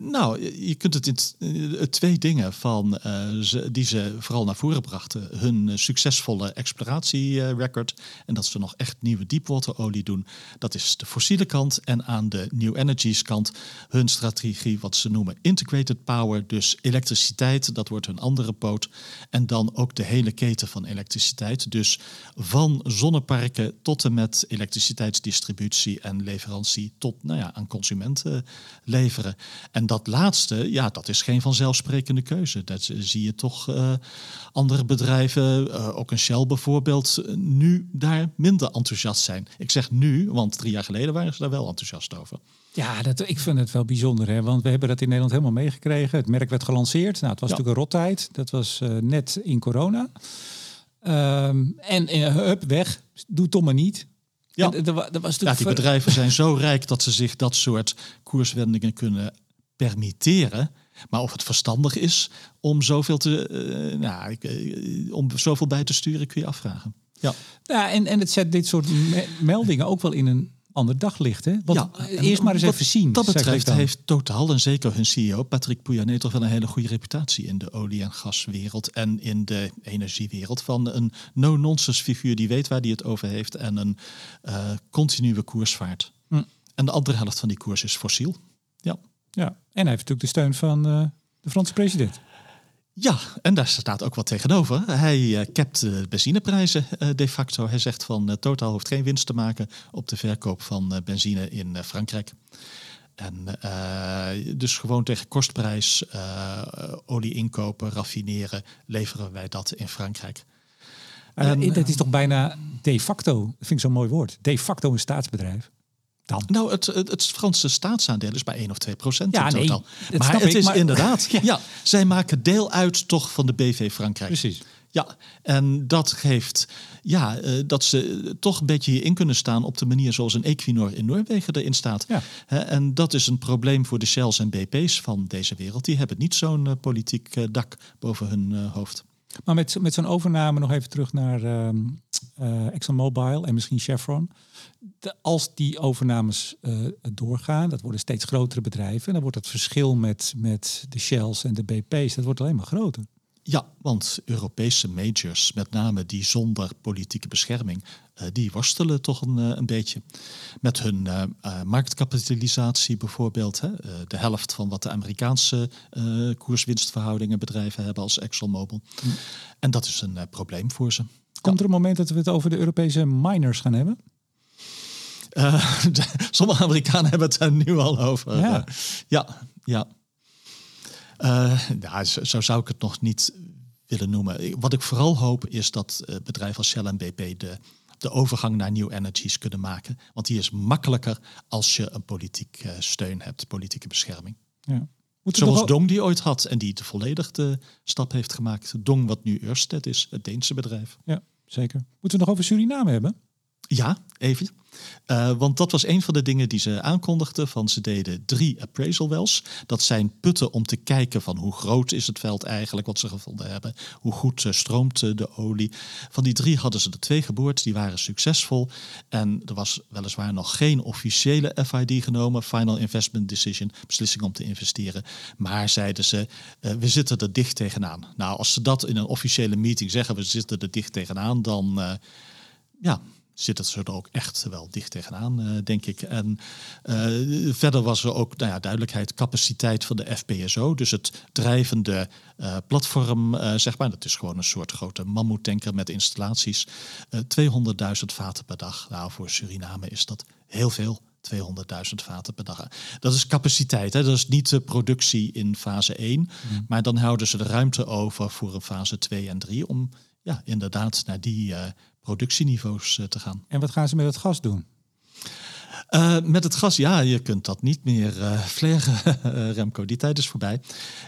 nou, je kunt het in twee dingen van ze, die ze vooral naar voren brachten. Hun succesvolle exploratierecord en dat ze nog echt nieuwe deepwaterolie doen. Dat is de fossiele kant en aan de New Energies kant hun strategie, wat ze noemen integrated power, dus elektriciteit, dat wordt hun andere poot. En dan ook de hele keten van elektriciteit, dus van zonneparken tot en met elektriciteitsdistributie en leverantie tot nou ja, aan consumenten leveren. En dat laatste, ja, dat is geen vanzelfsprekende keuze. Dat zie je toch uh, andere bedrijven, uh, ook een Shell bijvoorbeeld, nu daar minder enthousiast zijn. Ik zeg nu, want drie jaar geleden waren ze daar wel enthousiast over. Ja, dat, ik vind het wel bijzonder, hè? want we hebben dat in Nederland helemaal meegekregen. Het merk werd gelanceerd. Nou, het was natuurlijk een rottijd. Dat was uh, net in corona. Um, en uh, hup, weg. Doe toch maar niet. Ja, en, er, er was ja die bedrijven zijn zo rijk dat ze zich dat soort koerswendingen kunnen permitteren. Maar of het verstandig is om zoveel, te, uh, nou, om zoveel bij te sturen, kun je afvragen. Ja, ja en, en het zet dit soort me meldingen ook wel in een ander daglicht. Hè? Want ja, eerst maar eens even zien. Dat betreft heeft Totaal en zeker hun CEO Patrick Pouyanné toch wel een hele goede reputatie in de olie- en gaswereld en in de energiewereld van een no-nonsense figuur die weet waar hij het over heeft en een uh, continue koersvaart. Hm. En de andere helft van die koers is fossiel. Ja. ja, en hij heeft natuurlijk de steun van uh, de Franse president. Ja, en daar staat ook wat tegenover. Hij uh, capt de benzineprijzen uh, de facto. Hij zegt van Total hoeft geen winst te maken op de verkoop van benzine in Frankrijk. En dus gewoon tegen kostprijs olie inkopen, raffineren, leveren wij dat in Frankrijk. En, dat is toch bijna de facto, dat vind ik zo'n mooi woord, de facto een staatsbedrijf. Dan? Nou, het, het, Franse staatsaandeel is bij 1 of 2 procent ja, in totaal. Maar het ik, is maar... inderdaad, ja. ja. zij maken deel uit toch van de BV Frankrijk. Precies. Ja, en dat geeft ja, uh, dat ze toch een beetje hierin kunnen staan op de manier zoals een Equinor in Noorwegen erin staat. Ja. en dat is een probleem voor de Shells en BP's van deze wereld. Die hebben niet zo'n uh, politiek uh, dak boven hun hoofd. Maar met, met zo'n overname nog even terug naar ehm, ExxonMobil en misschien Chevron als die overnames uh, doorgaan, dat worden steeds grotere bedrijven, en dan wordt het verschil met, met de Shells en de BP's, dat wordt alleen maar groter. Ja, want Europese majors, met name die zonder politieke bescherming, uh, die worstelen toch een, uh, een beetje met hun marktkapitalisatie bijvoorbeeld. Hè? de helft van wat de Amerikaanse koerswinstverhoudingen bedrijven hebben als ExxonMobil. Hm. En dat is een probleem voor ze. Komt er een moment dat we het over de Europese miners gaan hebben? Uh, sommige Amerikanen hebben het er nu al over. Ja, ja. ja. Uh, ja zo, zou ik het nog niet willen noemen. Wat ik vooral hoop is dat bedrijven als Shell en BP de, de overgang naar new energies kunnen maken. Want die is makkelijker als je een politiek steun hebt, politieke bescherming. Ja. Zoals Dong die ooit had en die de volledig de stap heeft gemaakt. Dong wat nu Ørsted is, het Deense bedrijf. Ja, zeker. Moeten we nog over Suriname hebben? Ja, even. Uh, want dat was een van de dingen die ze aankondigden. Van ze deden drie appraisal wells. Dat zijn putten om te kijken van hoe groot is het veld eigenlijk wat ze gevonden hebben. Hoe goed uh, stroomt uh, de olie. Van die drie hadden ze er twee geboord. Die waren succesvol. En er was weliswaar nog geen officiële FID genomen. Final Investment Decision. Beslissing om te investeren. Maar zeiden ze, we zitten er dicht tegenaan. Nou, als ze dat in een officiële meeting zeggen, we zitten er dicht tegenaan. Dan ja, zit het er ook echt wel dicht tegenaan, uh, denk ik. En uh, verder was er ook nou ja, duidelijkheid, capaciteit van de FPSO. Dus het drijvende uh, platform, zeg maar. Dat is gewoon een soort grote mammoetanker met installaties. 200.000 vaten per dag. Nou, voor Suriname is dat heel veel. 200.000 vaten per dag. Dat is capaciteit. Hè? Dat is niet de productie in fase 1. Mm. Maar dan houden ze de ruimte over voor een fase 2 en 3 om ja, inderdaad naar die productieniveaus eh, te gaan. En wat gaan ze met het gas doen? Uh, met het gas, ja, je kunt dat niet meer uh, fleren, Remco. Die tijd is voorbij.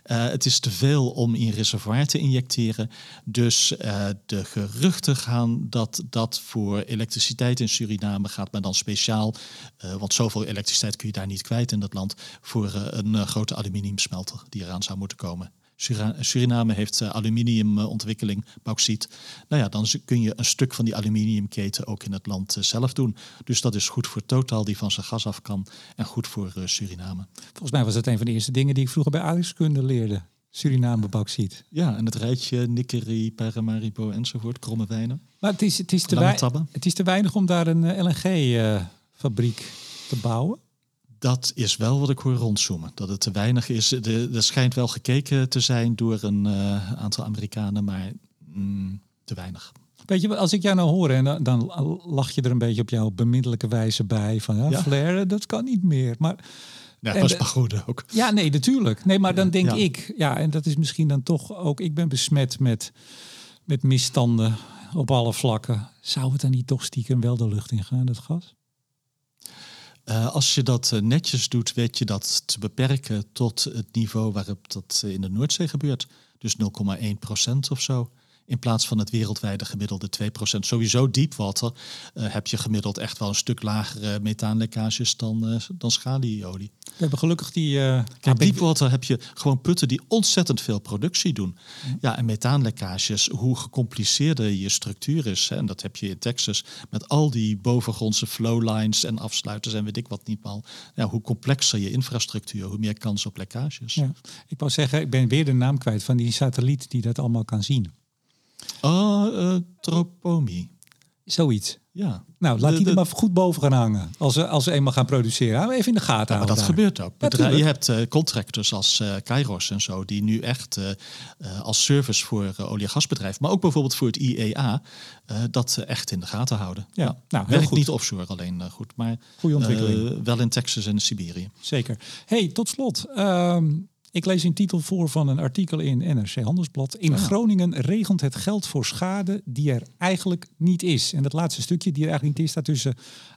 Uh, het is te veel om in reservoir te injecteren. Dus de geruchten gaan dat dat voor elektriciteit in Suriname gaat, maar dan speciaal, want zoveel elektriciteit kun je daar niet kwijt in dat land, voor een grote aluminiumsmelter die eraan zou moeten komen. Suriname heeft uh, aluminiumontwikkeling, bauxiet. Nou ja, dan kun je een stuk van die aluminiumketen ook in het land eh, zelf doen. Dus dat is goed voor Total, die van zijn gas af kan, en goed voor uh, Suriname. Volgens mij was dat een van de eerste dingen die ik vroeger bij aardrijkskunde leerde. Suriname bauxiet. Ja, en het rijtje Nikkeri, Paramaribo enzovoort, kromme wijnen. Maar het is, het is, te, het is te weinig om daar een LNG-fabriek te bouwen dat is wel wat ik hoor rondzoomen. Dat het te weinig is. Er schijnt wel gekeken te zijn door een uh, aantal Amerikanen, maar mm, te weinig. Weet je, als ik jou nou hoor en dan, dan, lach je er een beetje op jouw bemiddelijke wijze bij. Van ja, ja. Flair, dat kan niet meer. Maar, ja, dat is maar goed ook. Ja, nee, natuurlijk. Nee, maar dan denk ik, ja, en dat is misschien dan toch ook, ik ben besmet met, met misstanden op alle vlakken. Zou het dan niet toch stiekem wel de lucht in gaan, dat gas? Uh, als je dat uh, netjes doet, weet je dat te beperken tot het niveau waarop dat in de Noordzee gebeurt. Dus 0,1 procent of zo. In plaats van het wereldwijde gemiddelde 2%. Sowieso diepwater uh, heb je gemiddeld echt wel een stuk lagere methaanlekkages dan, uh, dan schalieolie. We hebben gelukkig die... Uh, Kijk, diepwater heb je gewoon putten die ontzettend veel productie doen. Ja, en methaanlekkages, hoe gecompliceerder je structuur is. Hè, en dat heb je in Texas met al die bovengrondse flowlines en afsluiters en weet ik wat niet mal. Ja, hoe complexer je infrastructuur, hoe meer kans op lekkages. Ja. Ik wou zeggen, ik ben weer de naam kwijt van die satelliet die dat allemaal kan zien. Oh, uh. Zoiets. Ja. Nou, laat die er maar goed boven gaan hangen. Als ze, als ze eenmaal gaan produceren. Even in de gaten ja, Maar dat gebeurt ook. Ja, je hebt uh, contractors als uh, Kairos en zo, die nu echt uh, als service voor olie- en gasbedrijf, maar ook bijvoorbeeld voor het IEA, dat echt in de gaten houden. Ja, ja. nou, heel goed. niet offshore alleen goed, maar Goede ontwikkeling. wel in Texas en Siberië. Zeker. Hey, tot slot. Ehm, ik lees een titel voor van een artikel in NRC Handelsblad. In ah. Groningen regent het geld voor schade die er eigenlijk niet is. En dat laatste stukje die er eigenlijk niet is, staat tussen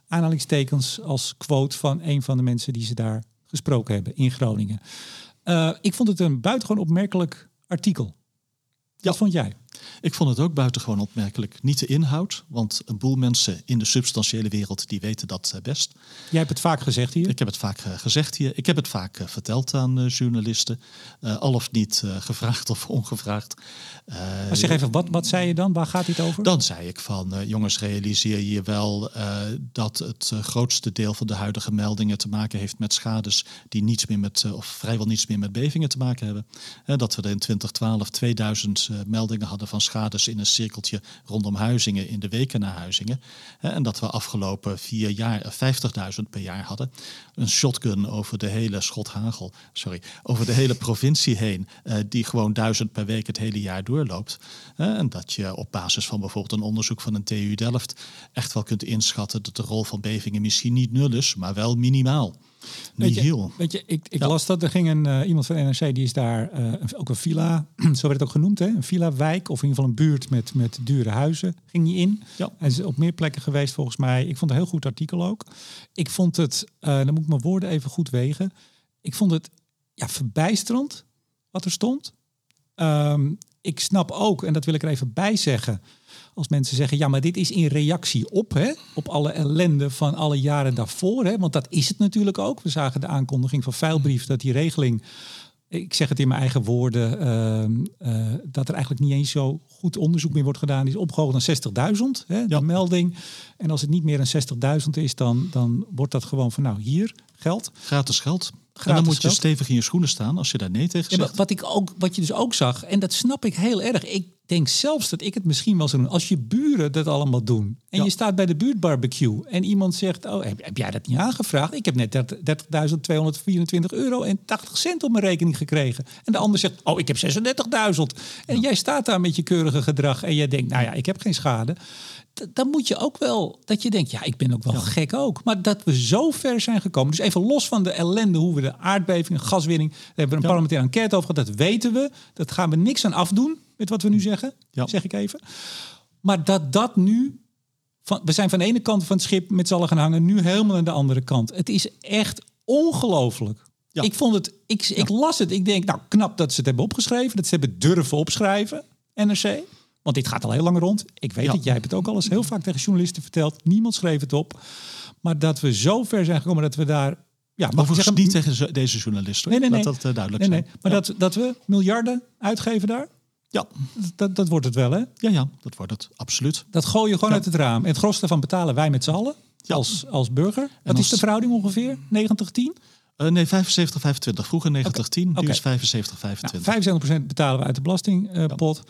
aanhalingstekens als quote van een van de mensen die ze daar gesproken hebben in Groningen. Uh, ik vond het een buitengewoon opmerkelijk artikel. Wat vond jij? Ik vond het ook buitengewoon opmerkelijk. Niet de inhoud, want een boel mensen in de substantiële wereld die weten dat eh, best. Jij hebt het vaak gezegd hier? Ik heb het vaak eh, gezegd hier. Ik heb het vaak eh, verteld aan journalisten. al of niet gevraagd of ongevraagd. maar zeg even, wat, wat zei je dan? Waar gaat dit over? Dan zei ik van, jongens, realiseer je wel dat het grootste deel van de huidige meldingen te maken heeft met schades die niets meer met, of vrijwel niets meer met bevingen te maken hebben. dat we er in 2012 2000 meldingen hadden van schades in een cirkeltje rondom Huizingen in de weken na Huizingen. En dat we afgelopen vier jaar 50.000 per jaar hadden. Een shotgun over de hele Schothagel, sorry, over de hele provincie heen, eh, die gewoon duizend per week het hele jaar doorloopt. En dat je op basis van bijvoorbeeld een onderzoek van een TU Delft echt wel kunt inschatten dat de rol van bevingen misschien niet nul is, maar wel minimaal. Weet je, weet je, ik, ik las dat er ging een, uh, iemand van NRC, die is daar uh, ook een villa, zo werd het ook genoemd, hè? een villa-wijk of in ieder geval een buurt met, met dure huizen, ging die in. Ja. Hij is op meer plekken geweest volgens mij. Ik vond het een heel goed artikel ook. Ik vond het, uh, dan moet ik mijn woorden even goed wegen, ik vond het ja, verbijsterend wat er stond. Um, ik snap ook, en dat wil ik er even bij zeggen, als mensen zeggen, ja, maar dit is in reactie op, hè, op alle ellende van alle jaren daarvoor. Hè, want dat is het natuurlijk ook. We zagen de aankondiging van Veilbrief dat die regeling, ik zeg het in mijn eigen woorden, uh, uh, dat er eigenlijk niet eens zo goed onderzoek meer wordt gedaan. Die is opgehoogd naar 60.000, hè, de melding. En als het niet meer dan 60.000 is, dan, dan wordt dat gewoon van, nou, hier, geld. Gratis geld. En dan moet je stevig in je schoenen staan als je daar nee tegen zegt. Ja, wat, ik ook, wat je dus ook zag, en dat snap ik heel erg. Ik denk zelfs dat ik het misschien wel zou doen. Als je buren dat allemaal doen. En je staat bij de buurtbarbecue. En iemand zegt, oh, heb, heb jij dat niet aangevraagd? Ik heb net 30.224 euro en 80 cent op mijn rekening gekregen. En de ander zegt, oh, ik heb 36.000. En jij staat daar met je keurige gedrag. En jij denkt, nou ja, ik heb geen schade dan moet je ook wel dat je denkt, ja, ik ben ook wel gek ook. Maar dat we zo ver zijn gekomen. Dus even los van de ellende, hoe we de aardbeving, gaswinning, daar hebben we een parlementaire enquête over gehad. Dat weten we. Dat gaan we niks aan afdoen met wat we nu zeggen. Zeg ik even. Maar dat dat nu van, we zijn van de ene kant van het schip met z'n allen gaan hangen, nu helemaal aan de andere kant. Het is echt ongelooflijk. Ja. Ik vond het, ik, ik las het, ik denk, nou knap dat ze het hebben opgeschreven, dat ze hebben durven opschrijven, NRC. Want dit gaat al heel lang rond. Ik weet Ja. het, jij hebt het ook al eens heel vaak tegen journalisten verteld. Niemand schreef het op. Maar dat we zo ver zijn gekomen dat we daar... Ja, mag ik Overigens zeggen, niet tegen deze journalist. Hoor. Nee, nee, nee. Laat dat eh, duidelijk Nee, nee. zijn. Maar ja. dat, dat we miljarden uitgeven daar, Ja. dat, dat wordt het wel, hè? Ja, ja, dat wordt het. Absoluut. Dat gooi je gewoon Ja. uit het raam. En het gros daarvan betalen wij met z'n allen. Ja. Als, als burger. Wat als- is de verhouding ongeveer? 90-10? Eh, nee, 75, 25. Vroeger 90, 10. Nu is 75, 25. Nou, 75% betalen we uit de belastingpot.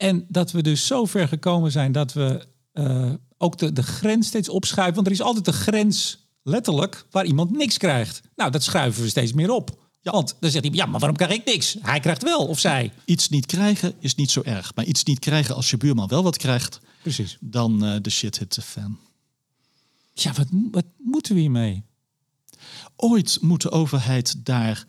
En dat we dus zo ver gekomen zijn dat we eh, ook de, de grens steeds opschuiven. Want er is altijd de grens, letterlijk, waar iemand niks krijgt. Nou, dat schuiven we steeds meer op. Want dan zegt hij, ja, maar waarom krijg ik niks? Hij krijgt wel, of zij. Iets niet krijgen is niet zo erg. Maar iets niet krijgen als je buurman wel wat krijgt, Precies. dan eh, de shit hit the fan. Ja, wat, wat moeten we hiermee? Ooit moet de overheid daar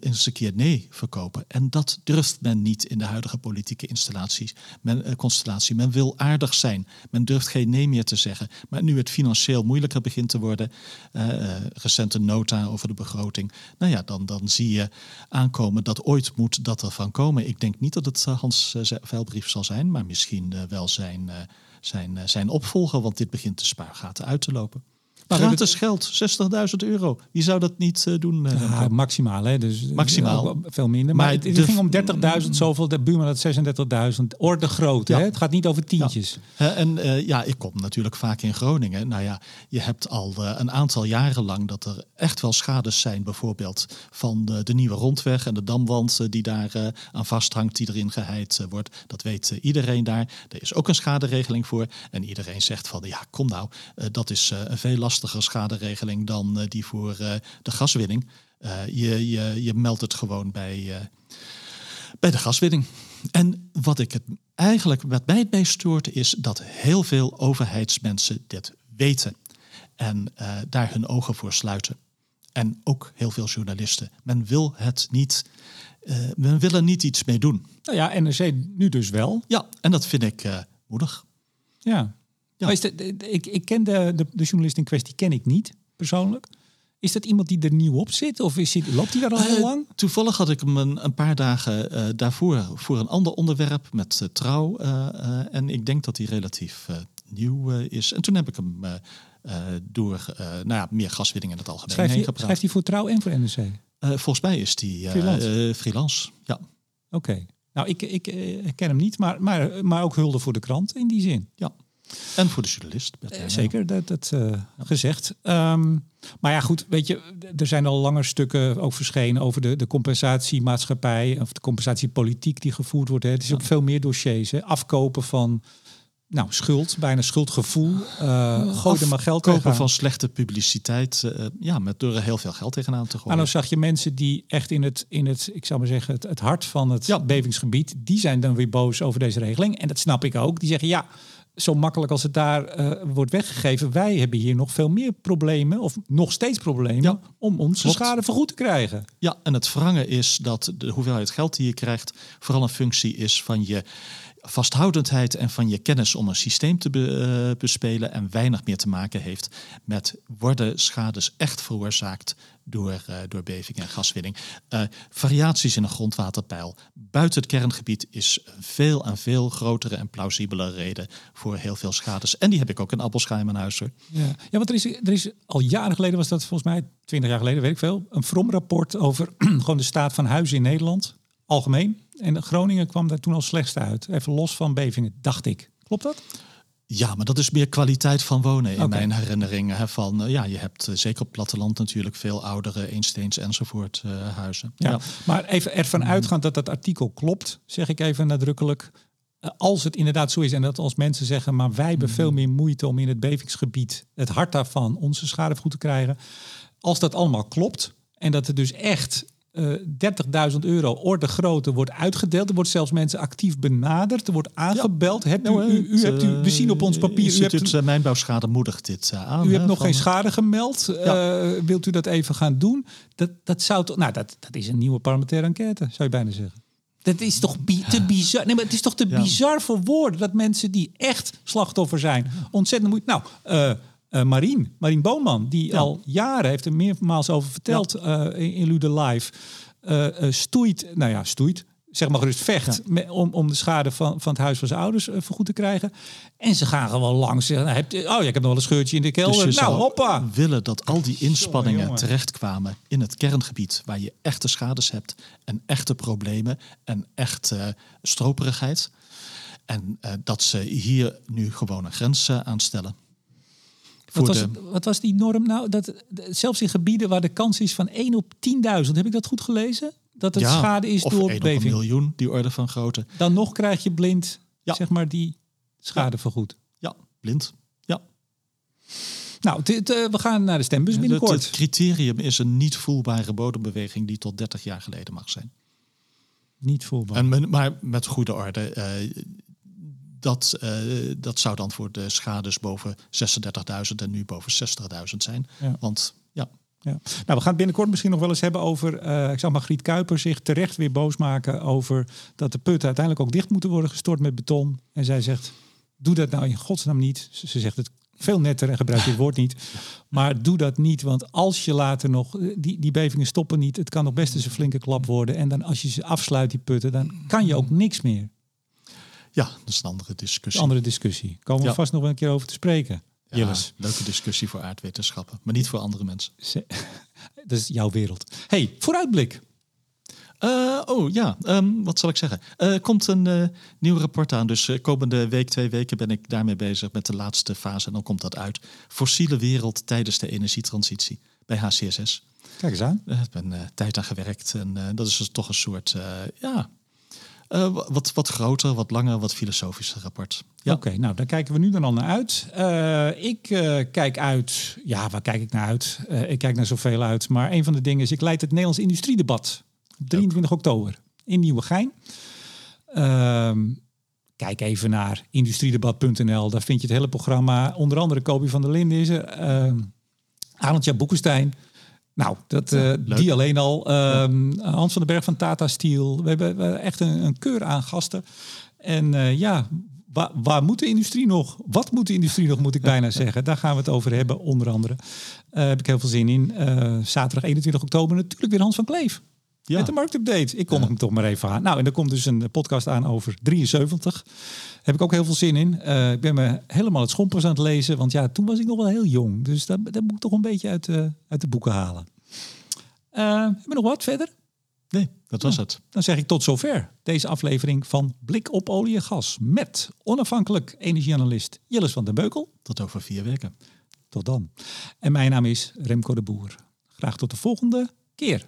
eens een keer nee verkopen. En dat durft men niet in de huidige politieke installaties, men, eh, constellatie. Men wil aardig zijn. Men durft geen nee meer te zeggen. Maar nu het financieel moeilijker begint te worden, eh, recente nota over de begroting, nou ja, dan, dan zie je aankomen dat ooit moet dat er van komen. Ik denk niet dat het Hans Veilbrief zal zijn, maar misschien wel zijn, zijn, zijn opvolger, want dit begint de spuigaten uit te lopen. Maar Gratis geld, 60.000 euro. Wie zou dat niet eh, doen? eh, Ja, maximaal, hè? Dus Maximaal. ook Veel minder. Maar, Maar het, het de- ging om 30.000 zoveel. De buurman had 36.000. Orde groot, Ja. hè? Het gaat niet over tientjes. En eh, ja, ik kom natuurlijk vaak in Groningen. Nou ja, je hebt al eh, een aantal jaren lang dat er echt wel schades zijn. Bijvoorbeeld van de, de nieuwe rondweg en de damwand eh, die daar eh, aan vasthangt, die erin geheid eh, wordt. Dat weet eh, iedereen daar. Er is ook een schaderegeling voor. En iedereen zegt van ja, kom nou, eh, dat is eh, een veel lastiger schaderegeling dan eh, die voor eh, de gaswinning. Eh, je, je, je meldt het gewoon bij, bij de gaswinning. En wat ik het eigenlijk wat mij het meest stoort is dat heel veel overheidsmensen dit weten en daar hun ogen voor sluiten. En ook heel veel journalisten. Men wil het niet. eh, men wil er niet iets mee doen. Nou ja, NRC nu dus wel. Ja, en dat vind ik moedig. Ja. Maar is dat, ik, ik ken de, de, de journalist in kwestie ken ik niet, persoonlijk. Is dat iemand die er nieuw op zit? Of is hij, loopt hij daar al heel Eh, lang? Toevallig had ik hem een, een paar dagen eh, daarvoor voor een ander onderwerp met eh, trouw. en ik denk dat hij relatief nieuw is. En toen heb ik hem door nou ja, meer gaswinning in het algemeen Schrijft heen hij, gepraat. schrijft hij voor Trouw en voor NRC? Volgens mij is die eh, Freelance. freelance. Ja. Oké. Nou, ik, ik ken hem niet, maar, maar, maar ook hulde voor de krant in die zin. ja. En voor de journalist. Eh. Zeker, dat, dat eh, gezegd. Ehm, maar ja, goed, weet je, er zijn al langer stukken ook verschenen over de, de compensatiemaatschappij of de compensatiepolitiek die gevoerd wordt. Hè. Het is ook veel meer dossiers. Hè. Afkopen van nou, schuld, bijna schuldgevoel. Eh gooi er maar geld Kopen tegenaan. van slechte publiciteit. ja, met door er heel veel geld tegenaan te Maar gooien. nou zag je mensen die echt in het, in het ik zou maar zeggen, het, het hart van het Ja. bevingsgebied, die zijn dan weer boos over deze regeling. En dat snap ik ook. Die zeggen ja, zo makkelijk als het daar eh, wordt weggegeven, wij hebben hier nog veel meer problemen, of nog steeds problemen, Ja. om onze Klopt. schade vergoed te krijgen. Ja, en het wrange is dat de hoeveelheid geld die je krijgt vooral een functie is van je vasthoudendheid en van je kennis om een systeem te eh, bespelen en weinig meer te maken heeft met worden schades echt veroorzaakt door, eh, door beving en gaswinning. Eh, variaties in een grondwaterpeil buiten het kerngebied is veel en veel grotere en plausibele reden voor heel veel schades. En die heb ik ook in Appelscha in mijn. Ja, ja want er is, er is al jaren geleden, was dat volgens mij 20 jaar geleden, weet ik veel, een From-rapport over gewoon de staat van huizen in Nederland, algemeen. En Groningen kwam daar toen als slechtste uit. Even los van bevingen, dacht ik. Klopt dat? Ja, maar dat is meer kwaliteit van wonen in mijn herinneringen. Hè, van, eh, ja, je hebt eh, zeker op het platteland natuurlijk veel oudere eensteens enzovoort eh, huizen. Ja, maar even ervan uitgaand dat dat artikel klopt, zeg ik even nadrukkelijk. Als het inderdaad zo is en dat als mensen zeggen, maar wij hebben veel meer moeite om in het bevingsgebied, het hart daarvan, onze schade vergoed te krijgen. Als dat allemaal klopt en dat er dus echt eh 30.000 euro orde grootte wordt uitgedeeld, er wordt zelfs mensen actief benaderd, er wordt aangebeld. Hebt u, Nou, u, u hebt u, we zien op ons papier, u hebt, Instituut eh, Mijnbouwschade moedigt dit eh, aan. u hebt nog geen schade gemeld. Ja. Eh, wilt u dat even gaan doen? Dat, dat zou toch, nou, dat, dat is een nieuwe parlementaire enquête, zou je bijna zeggen. Dat is toch bi- te bizar. Nee, maar het is toch te Ja. bizar voor woorden dat mensen die echt slachtoffer zijn, ontzettend moeite. Nou, eh eh Marien, Marien Boonman, die Ja. al jaren heeft er meermaals over verteld eh, in, in Lude Live, eh, stoeit, nou ja, stoeit. Zeg maar gerust vecht me- om, om de schade van, van het huis van zijn ouders vergoed te krijgen. En ze gaan gewoon langs. Zeggen, nou, heb oh ja, ik heb nog wel een scheurtje in de kelder. Dus je nou, zou hoppa. willen dat al die inspanningen terechtkwamen in het kerngebied waar je echte schades hebt en echte problemen en echte stroperigheid. En dat ze hier nu gewoon een grens aanstellen. Wat was, de, wat was die norm nou? Dat, zelfs in gebieden waar de kans is van 1 op 10.000, heb ik dat goed gelezen? Dat het ja, schade is of door één op een beving. miljoen, die orde van grootte. Dan nog krijg je blind, Ja. zeg maar, die schade vergoed. Ja, blind. Ja. Nou, dit, eh, we gaan naar de stembus binnenkort. het criterium is een niet voelbare bodembeweging die tot 30 jaar geleden mag zijn. Niet voelbaar. En, men- maar met goede orde. eh, dat, eh, dat zou dan voor de schades boven 36.000 en nu boven 60.000 zijn. Ja. Want ja, Ja. Nou, we gaan het binnenkort misschien nog wel eens hebben over. eh, ik zag Margriet Kuiper zich terecht weer boos maken over dat de putten uiteindelijk ook dicht moeten worden gestort met beton. En zij zegt: Doe dat nou in godsnaam niet. Ze, ze zegt het veel netter en gebruikt dit woord niet. Maar doe dat niet, want als je later nog. eh, Die, die bevingen stoppen niet. Het kan nog best eens een flinke klap worden. En dan als je ze afsluit, die putten, dan kan je ook niks meer. Ja, dat is een andere discussie. een andere discussie. Komen we Ja. vast nog wel een keer over te spreken. Ja, Jilles. leuke discussie voor aardwetenschappen, maar niet voor andere mensen. Dat is jouw wereld. hey, vooruitblik. Eh, oh ja, ehm, wat zal ik zeggen? Er komt een eh, nieuw rapport aan. Dus eh, komende week, twee weken ben ik daarmee bezig met de laatste fase. En dan komt dat uit. Fossiele wereld tijdens de energietransitie bij HCSS. Kijk eens aan. Eh, Ik ben eh, tijd aan gewerkt. En eh, dat is dus toch een soort, eh, ja, eh, wat, wat groter, wat langer, wat filosofischer rapport. Ja. Oké, nou daar kijken we nu dan al naar uit. Eh, ik eh, kijk uit. Ja, waar kijk ik naar uit? Ik kijk naar zoveel uit. Maar een van de dingen is, ik leid het Nederlands industriedebat. op 23 oktober in Nieuwegein. Ehm kijk even naar industriedebat.nl. Daar vind je het hele programma. Onder andere Kobi van der Linden is er. Ehm Arendtja Boekenstein. Nou, dat, eh, die alleen al. Ehm, Hans van den Berg van Tata Steel. We hebben, we hebben echt een, een keur aan gasten. En eh, ja, waar, waar moet de industrie nog? Wat moet de industrie nog, moet ik bijna zeggen. Daar gaan we het over hebben, onder andere. Eh heb ik heel veel zin in. Zaterdag 21 oktober natuurlijk weer Hans van Kleef. Ja. Met de marktupdate. Ik kom hem toch maar even aan. Nou, en er komt dus een podcast aan over 73. Heb ik ook heel veel zin in. Eh, ik ben me helemaal het schompers aan het lezen. Want ja, toen was ik nog wel heel jong. Dus dat, dat moet ik toch een beetje uit, de uit de boeken halen. Eh hebben we nog wat verder? Nee, dat was het. Dan zeg ik tot zover deze aflevering van Blik op olie en gas. Met onafhankelijk energieanalist Jilles van den Beukel. Tot over vier weken. Tot dan. En mijn naam is Remco de Boer. Graag tot de volgende keer.